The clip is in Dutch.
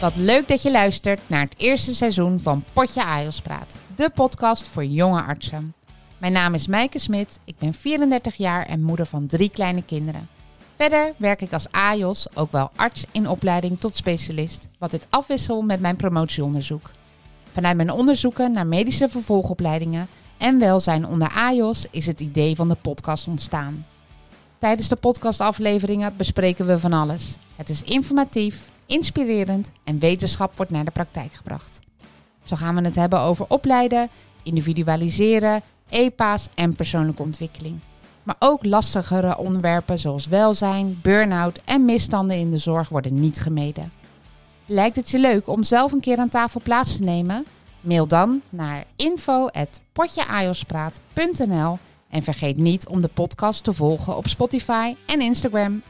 Wat leuk dat je luistert naar het eerste seizoen van Potje AJOS Praat, de podcast voor jonge artsen. Mijn naam is Meike Smit, ik ben 34 jaar en moeder van drie kleine kinderen. Verder werk ik als AJOS, ook wel arts in opleiding tot specialist, wat ik afwissel met mijn promotieonderzoek. Vanuit mijn onderzoeken naar medische vervolgopleidingen en welzijn onder AJOS is het idee van de podcast ontstaan. Tijdens de podcastafleveringen bespreken we van alles. Het is informatief, inspirerend en wetenschap wordt naar de praktijk gebracht. Zo gaan we het hebben over opleiden, individualiseren, EPA's en persoonlijke ontwikkeling. Maar ook lastigere onderwerpen zoals welzijn, burn-out en misstanden in de zorg worden niet gemeden. Lijkt het je leuk om zelf een keer aan tafel plaats te nemen? Mail dan naar info.potjeajospraat.nl en vergeet niet om de podcast te volgen op Spotify en Instagram